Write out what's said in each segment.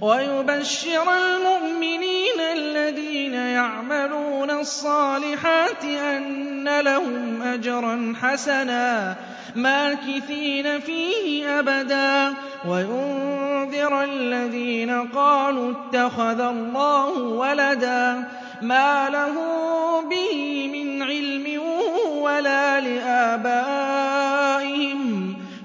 ويبشر المؤمنين الذين يعملون الصالحات أن لهم أجرا حسنا ماكثين فيه أبدا. وينذر الذين قالوا اتخذ الله ولدا ما له به من علم ولا لآبائهم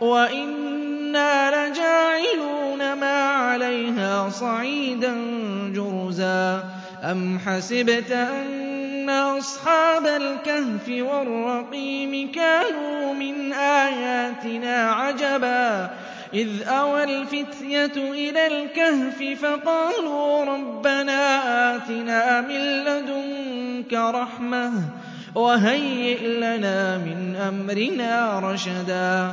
وَإِنَّا لَجَاعِلُونَ مَا عَلَيْهَا صَعِيدًا جُرُزًا أَمْ حَسِبْتَ أَنَّ أَصْحَابَ الْكَهْفِ وَالرَّقِيمِ كَانُوا مِنْ آيَاتِنَا عَجَبًا إِذْ أَوَى الْفِتْيَةُ إِلَى الْكَهْفِ فَقَالُوا رَبَّنَا آتِنَا مِن لَّدُنكَ رَحْمَةً وَهَيِّئْ لَنَا مِنْ أَمْرِنَا رَشَدًا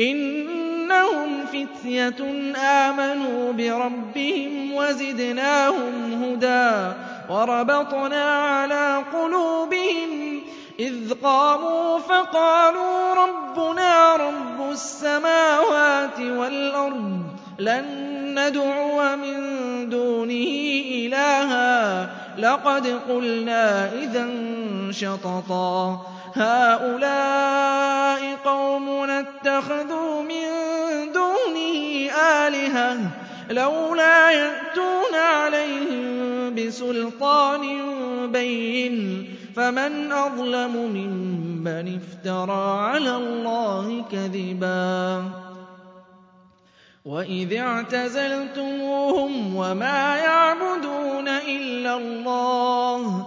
إِنَّهُمْ فِتْيَةٌ آمَنُوا بِرَبِّهِمْ وَزِدْنَاهُمْ هُدًى وَرَبَطْنَا عَلَىٰ قُلُوبِهِمْ إِذْ قَامُوا فَقَالُوا رَبُّنَا رَبُّ السَّمَاوَاتِ وَالْأَرْضِ لَن نَّدْعُوَ مِن دُونِهِ إِلَٰهًا لَّقَدْ قُلْنَا إِذًا شَطَطًا هَٰؤُلَاءِ قَوْمُنَا اتَّخَذُوا مِن دُونِهِ آلِهَةً ۖ لَّوْلَا يَأْتُونَ عَلَيْهِم بِسُلْطَانٍ بَيِّنٍ فَمَنْ أَظْلَمُ مِمَّنِ افْتَرَىٰ عَلَى اللَّهِ كَذِبًا وَإِذِ اعْتَزَلْتُمُوهُمْ وَمَا يَعْبُدُونَ إِلَّا اللَّهَ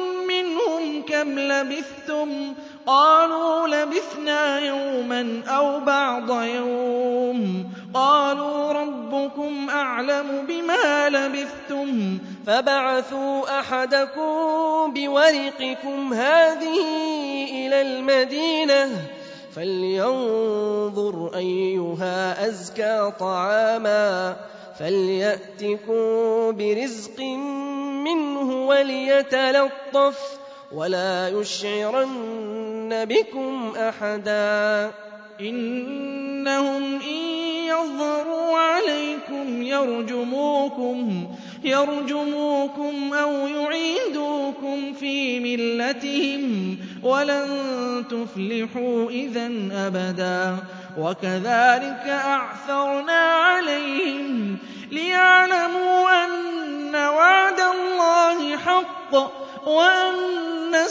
كَمْ لَبِثْتُمْ قَالُوا لَبِثْنَا يَوْمًا أَوْ بَعْضَ يَوْمٍ قَالُوا رَبُّكُمْ أَعْلَمُ بِمَا لَبِثْتُمْ فَابْعَثُوا أَحَدَكُم بِوَرِقِكُمْ هَٰذِهِ إِلَى الْمَدِينَةِ فَلْيَنظُرْ أَيُّهَا أَزْكَىٰ طَعَامًا فَلْيَأْتِكُم بِرِزْقٍ مِّنْهُ وَلْيَتَلَطَّفْ ولا يشعرن بكم أحدا. إنهم إن يظهروا عليكم يرجموكم يرجموكم أو يعيدوكم في ملتهم ولن تفلحوا إذا أبدا. وكذلك أعثرنا عليهم ليعلموا أن وعد الله حق وأن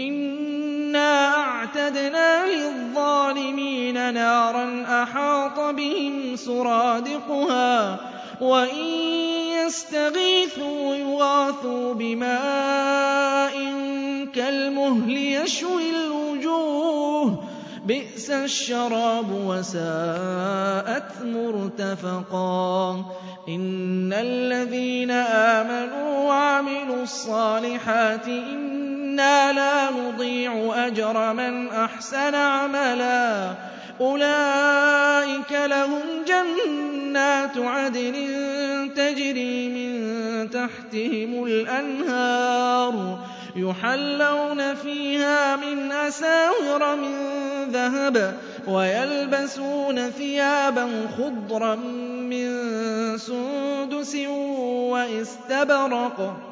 إنا أعتدنا للظالمين نارا أحاط بهم سرادقها وإن يستغيثوا يغاثوا بماء كالمهل يشوي الوجوه بئس الشراب وساءت مرتفقا إن الذين آمنوا وعملوا الصالحات إنا لا نضيع أجر من أحسن عملا. أولئك لهم جنات عدن تجري من تحتهم الأنهار يحلون فيها من أساور من ذهب ويلبسون ثيابا خضرا من سندس وإستبرق.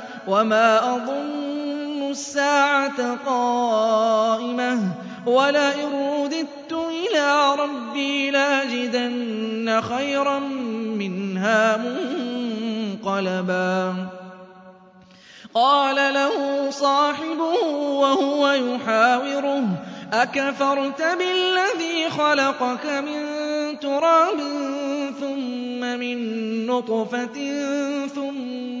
وما أظن الساعة قائمة ولئن رددت إلى ربي لاجدن خيرا منها منقلبا قال له صاحبه وهو يحاوره أكفرت بالذي خلقك من تراب ثم من نطفة ثم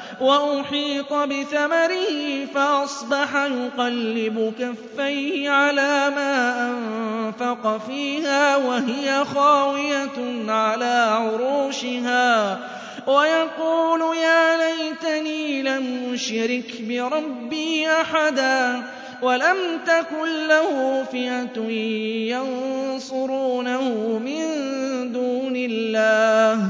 وَأُحِيطَ بِثَمَرِهِ فَأَصْبَحَ يُقَلِّبُ كَفَّيْهِ عَلَىٰ مَا أَنفَقَ فِيهَا وَهِيَ خَاوِيَةٌ عَلَىٰ عُرُوشِهَا وَيَقُولُ يَا لَيْتَنِي لَمْ أُشْرِكْ بِرَبِّي أَحَدًا وَلَمْ تَكُن لَّهُ فِئَةٌ يَنصُرُونَهُ مِن دُونِ اللَّهِ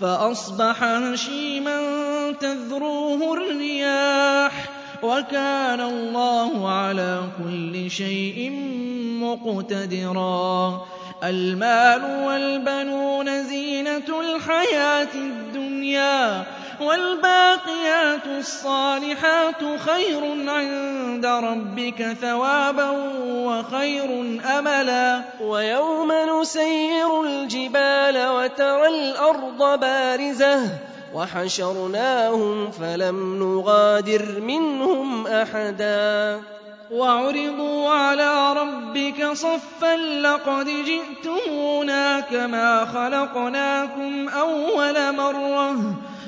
فَأَصْبَحَ هَشِيمًا تَذْرُوهُ الرِّيَاحُ ۗ وَكَانَ اللَّهُ عَلَىٰ كُلِّ شَيْءٍ مُّقْتَدِرًا. الْمَالُ وَالْبَنُونَ زِينَةُ الْحَيَاةِ الدُّنْيَا وَالْبَاقِيَاتُ الصَّالِحَاتُ خَيْرٌ عِندَ رَبِّكَ ثَوَابًا وَخَيْرٌ أَمَلًا. وَيَوْمَ نُسَيِّرُ الْجِبَالَ وَتَرَى الْأَرْضَ بَارِزَةً وَحَشَرْنَاهُمْ فَلَمْ نُغَادِرْ مِنْهُمْ أَحَدًا. وَعُرِضُوا عَلَىٰ رَبِّكَ صَفًّا لَّقَدْ جِئْتُمُونَا كَمَا خَلَقْنَاكُمْ أَوَّلَ مَرَّةٍ.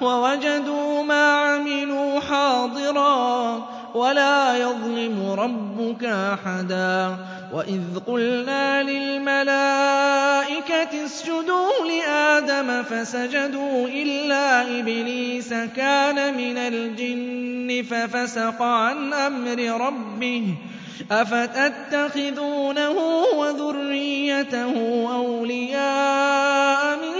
وَوَجَدُوا مَا عَمِلُوا حَاضِرًا وَلَا يَظْلِمُ رَبُّكَ أَحَدًا. وَإِذْ قُلْنَا لِلْمَلَائِكَةِ اسْجُدُوا لِآدَمَ فَسَجَدُوا إِلَّا إِبْلِيسَ كَانَ مِنَ الْجِنِّ فَفَسَقَ عَنْ أَمْرِ رَبِّهِ. أَفَتَتَّخِذُونَهُ وَذُرِّيَّتَهُ أَوْلِيَاءَ مِن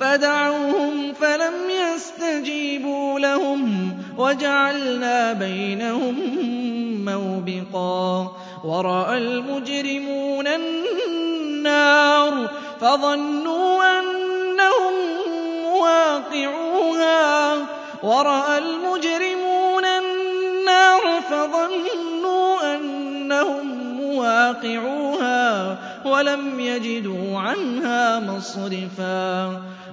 فَدَعَوْهُمْ فَلَمْ يَسْتَجِيبُوا لَهُمْ وَجَعَلْنَا بَيْنَهُم مَّوْبِقًا وَرَأَى الْمُجْرِمُونَ النَّارَ فَظَنُّوا أَنَّهُم مُّوَاقِعُوهَا وَرَأَى الْمُجْرِمُونَ النَّارَ فَظَنُّوا أَنَّهُم مُّوَاقِعُوهَا وَلَمْ يَجِدُوا عَنْهَا مَصْرِفًا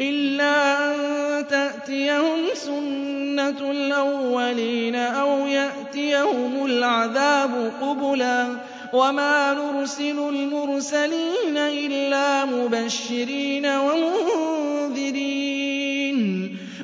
إِلَّا أَن تَأْتِيَهُمْ سُنَّةُ الْأَوَّلِينَ أَوْ يَأْتِيَهُمُ الْعَذَابُ قُبُلًا وَمَا نُرْسِلُ الْمُرْسَلِينَ إِلَّا مُبَشِّرِينَ وَمُنذِرِينَ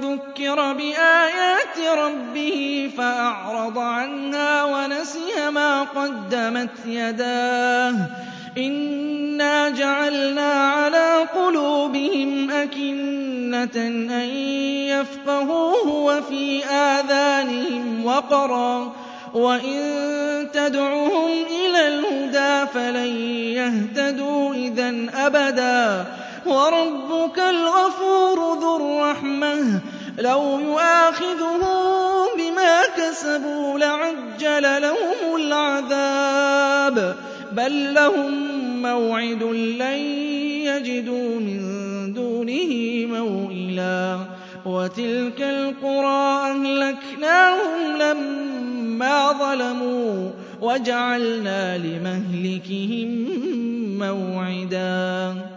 ذُكِّرَ بِآيَاتِ رَبِّهِ فَأَعْرَضَ عَنْهَا وَنَسِيَ مَا قَدَّمَتْ يَدَاهُ إِنَّا جَعَلْنَا عَلَىٰ قُلُوبِهِمْ أَكِنَّةً أَن يَفْقَهُوهُ وَفِي آذَانِهِمْ وَقْرًا وَإِن تَدْعُهُمْ إِلَى الْهُدَىٰ فَلَن يَهْتَدُوا إِذًا أَبَدًا وَرَبُّكَ الْغَفُورُ ذُو الرَّحْمَةِ ۖ. لَوْ يُؤَاخِذُهُم بِمَا كَسَبُوا لَعَجَّلَ لَهُمُ الْعَذَابَ ۚ. بَل لَّهُم مَّوْعِدٌ لَّن يَجِدُوا مِن دُونِهِ مَوْئِلًا. وَتِلْكَ الْقُرَىٰ أَهْلَكْنَاهُمْ لَمَّا ظَلَمُوا وَجَعَلْنَا لِمَهْلِكِهِم مَّوْعِدًا.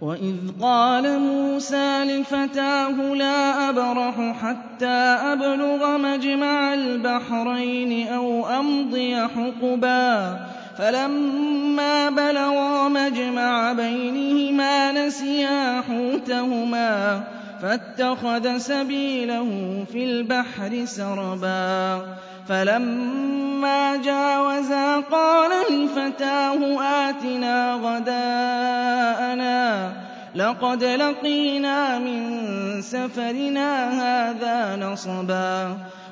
وَإِذْ قَالَ مُوسَىٰ لِفَتَاهُ لَا أَبْرَحُ حَتَّىٰ أَبْلُغَ مَجْمَعَ الْبَحْرَيْنِ أَوْ أَمْضِيَ حُقُبًا فَلَمَّا بَلَغَا مَجْمَعَ بَيْنِهِمَا نَسِيَا حُوتَهُمَا فَاتَّخَذَ سَبِيلَهُ فِي الْبَحْرِ سَرَبًا. فَلَمَّا جَاوَزَا قَالَ لِفَتَاهُ آتِنَا غَدَاءَنَا. لَقَدْ لَقِينَا مِن سَفَرِنَا هَٰذَا نَصَبًا.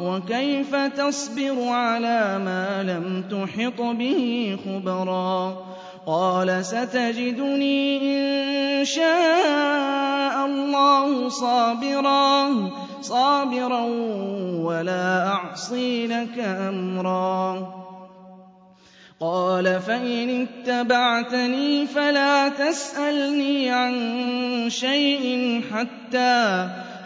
وَكَيْفَ تَصْبِرُ عَلَىٰ مَا لَمْ تُحِطْ بِهِ خُبْرًا قَالَ سَتَجِدُنِي إِن شَاءَ اللَّهُ صَابِرًا صَابِرًا وَلَا أَعْصِي لَكَ أَمْرًا قال فإن اتبعتني فلا تسألني عن شيء حتى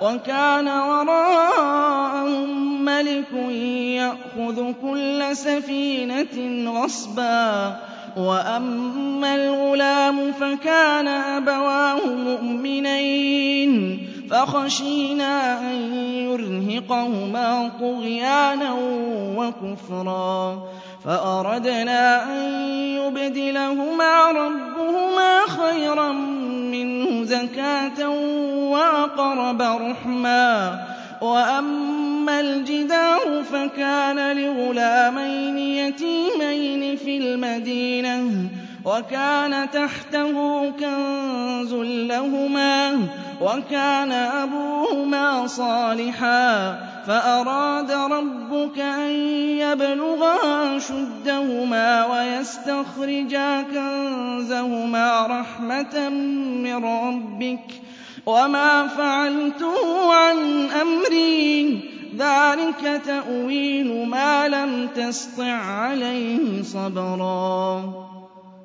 وكان وراءهم ملك يأخذ كل سفينة غصبا وأما الغلام فكان أبواه مؤمنين فخشينا أن يرهقهما طغيانا وكفرا فأردنا أن يبدلهما ربهما خيرا زكاة وأقرب رحما وأما الجدار فكان لغلامين يتيمين في المدينة وكان تحته كنز لهما وكان أبوهما صالحا فأراد ربك أن يبلغا شدهما ويستخرجا كنزهما رحمة من ربك وما فعلته عن أمري ذلك تأويل ما لم تسطع عليه صبرا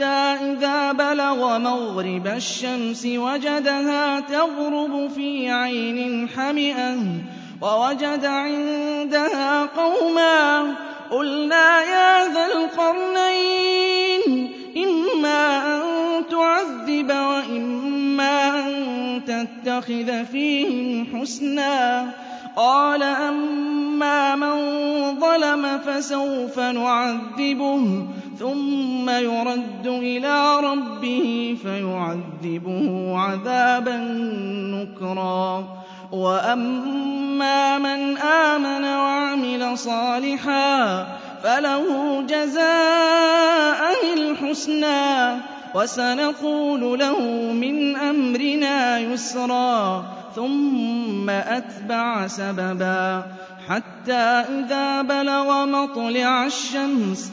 إذا بلغ مغرب الشمس وجدها تغرب في عين حمئة ووجد عندها قوما قلنا يا ذا القرنين إما أن تعذب وإما أن تتخذ فيهم حسنا. قال أما من ظلم فسوف نعذبه. ثم يرد إلى ربه فيعذبه عذابا نكرا. وأما من آمن وعمل صالحا فله جزاء الحسنى. وسنقول له من أمرنا يسرا. ثم أتبع سببا. حتى إذا بلغ مطلع الشمس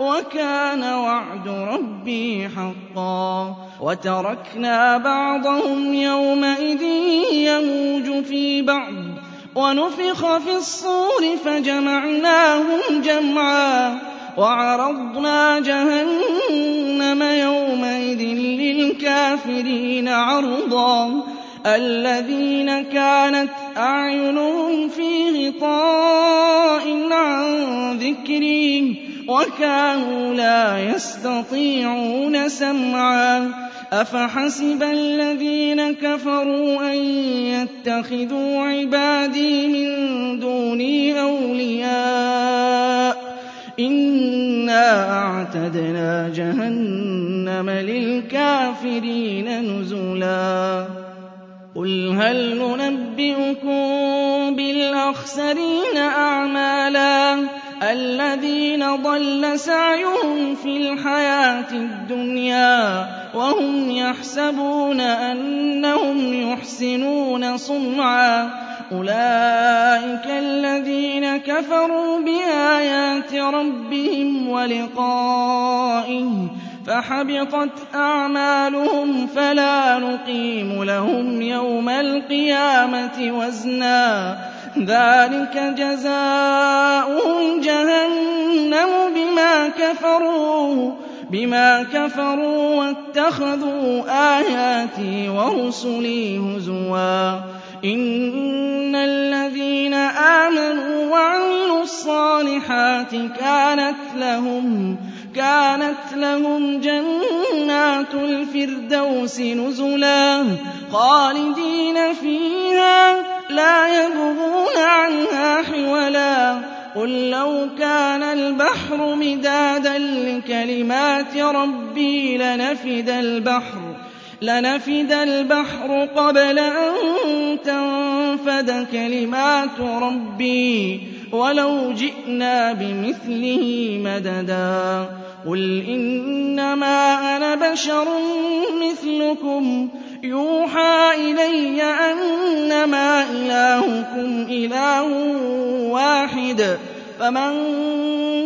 وَكَانَ وَعْدُ رَبِّي حَقًّا. وَتَرَكْنَا بَعْضَهُمْ يَوْمَئِذٍ يَمُوجُ فِي بَعْضٍ. وَنُفِخَ فِي الصُّورِ فَجَمَعْنَاهُمْ جَمْعًا. وَعَرَضْنَا جَهَنَّمَ يَوْمَئِذٍ لِّلْكَافِرِينَ عَرْضًا. الَّذِينَ كَانَتْ أَعْيُنُهُمْ فِي غِطَاءٍ عَن ذِكْرِي وَكَانُوا لَا يَسْتَطِيعُونَ سَمْعًا. أَفَحَسِبَ الَّذِينَ كَفَرُوا أَن يَتَّخِذُوا عِبَادِي مِن دُونِي أَوْلِيَاءَ ۚ. إِنَّا أَعْتَدْنَا جَهَنَّمَ لِلْكَافِرِينَ نُزُلًا. قُلْ هَلْ نُنَبِّئُكُم بِالْأَخْسَرِينَ أَعْمَالًا؟ الَّذِينَ ضَلَّ سَعْيُهُمْ فِي الْحَيَاةِ الدُّنْيَا وَهُمْ يَحْسَبُونَ أَنَّهُمْ يُحْسِنُونَ صُنْعًا. أُولَٰئِكَ الَّذِينَ كَفَرُوا بِآيَاتِ رَبِّهِمْ وَلِقَائِهِ فَحَبِطَتْ أَعْمَالُهُمْ فَلَا نُقِيمُ لَهُمْ يَوْمَ الْقِيَامَةِ وَزْنًا. ذَٰلِكَ جَزَاؤُهُمْ جَهَنَّمُ بِمَا كَفَرُوا بِمَا كَفَرُوا وَاتَّخَذُوا آيَاتِي وَرُسُلِي هُزُوًا. إِنَّ الَّذِينَ آمَنُوا وَعَمِلُوا الصَّالِحَاتِ كَانَتْ لَهُمْ كانت لهم جنات الفردوس نزلا خالدين فيها لا يبغون عنها حولا. قل لو كان البحر مدادا لكلمات ربي لنفد البحر لنفد البحر قبل أن تنفد كلمات ربي. وَلَوْ جِئْنَا بِمِثْلِهِ مَدَدًا. قُلْ إِنَّمَا أَنَا بَشَرٌ مِّثْلُكُمْ يُوحَىٰ إِلَيَّ أَنَّمَا إِلَٰهُكُمْ إِلَٰهٌ وَاحِدٌ فَمَن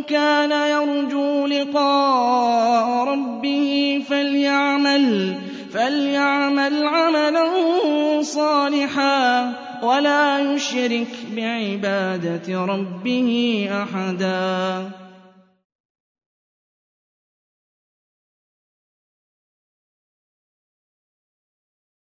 كَانَ يَرْجُو لِقَاءَ رَبِّهِ فَلْيَعْمَلْ فَلْيَعْمَلْ عَمَلًا صَالِحًا وَلَا يُشْرِكْ بِعِبَادَةِ رَبِّهِ أَحَدًا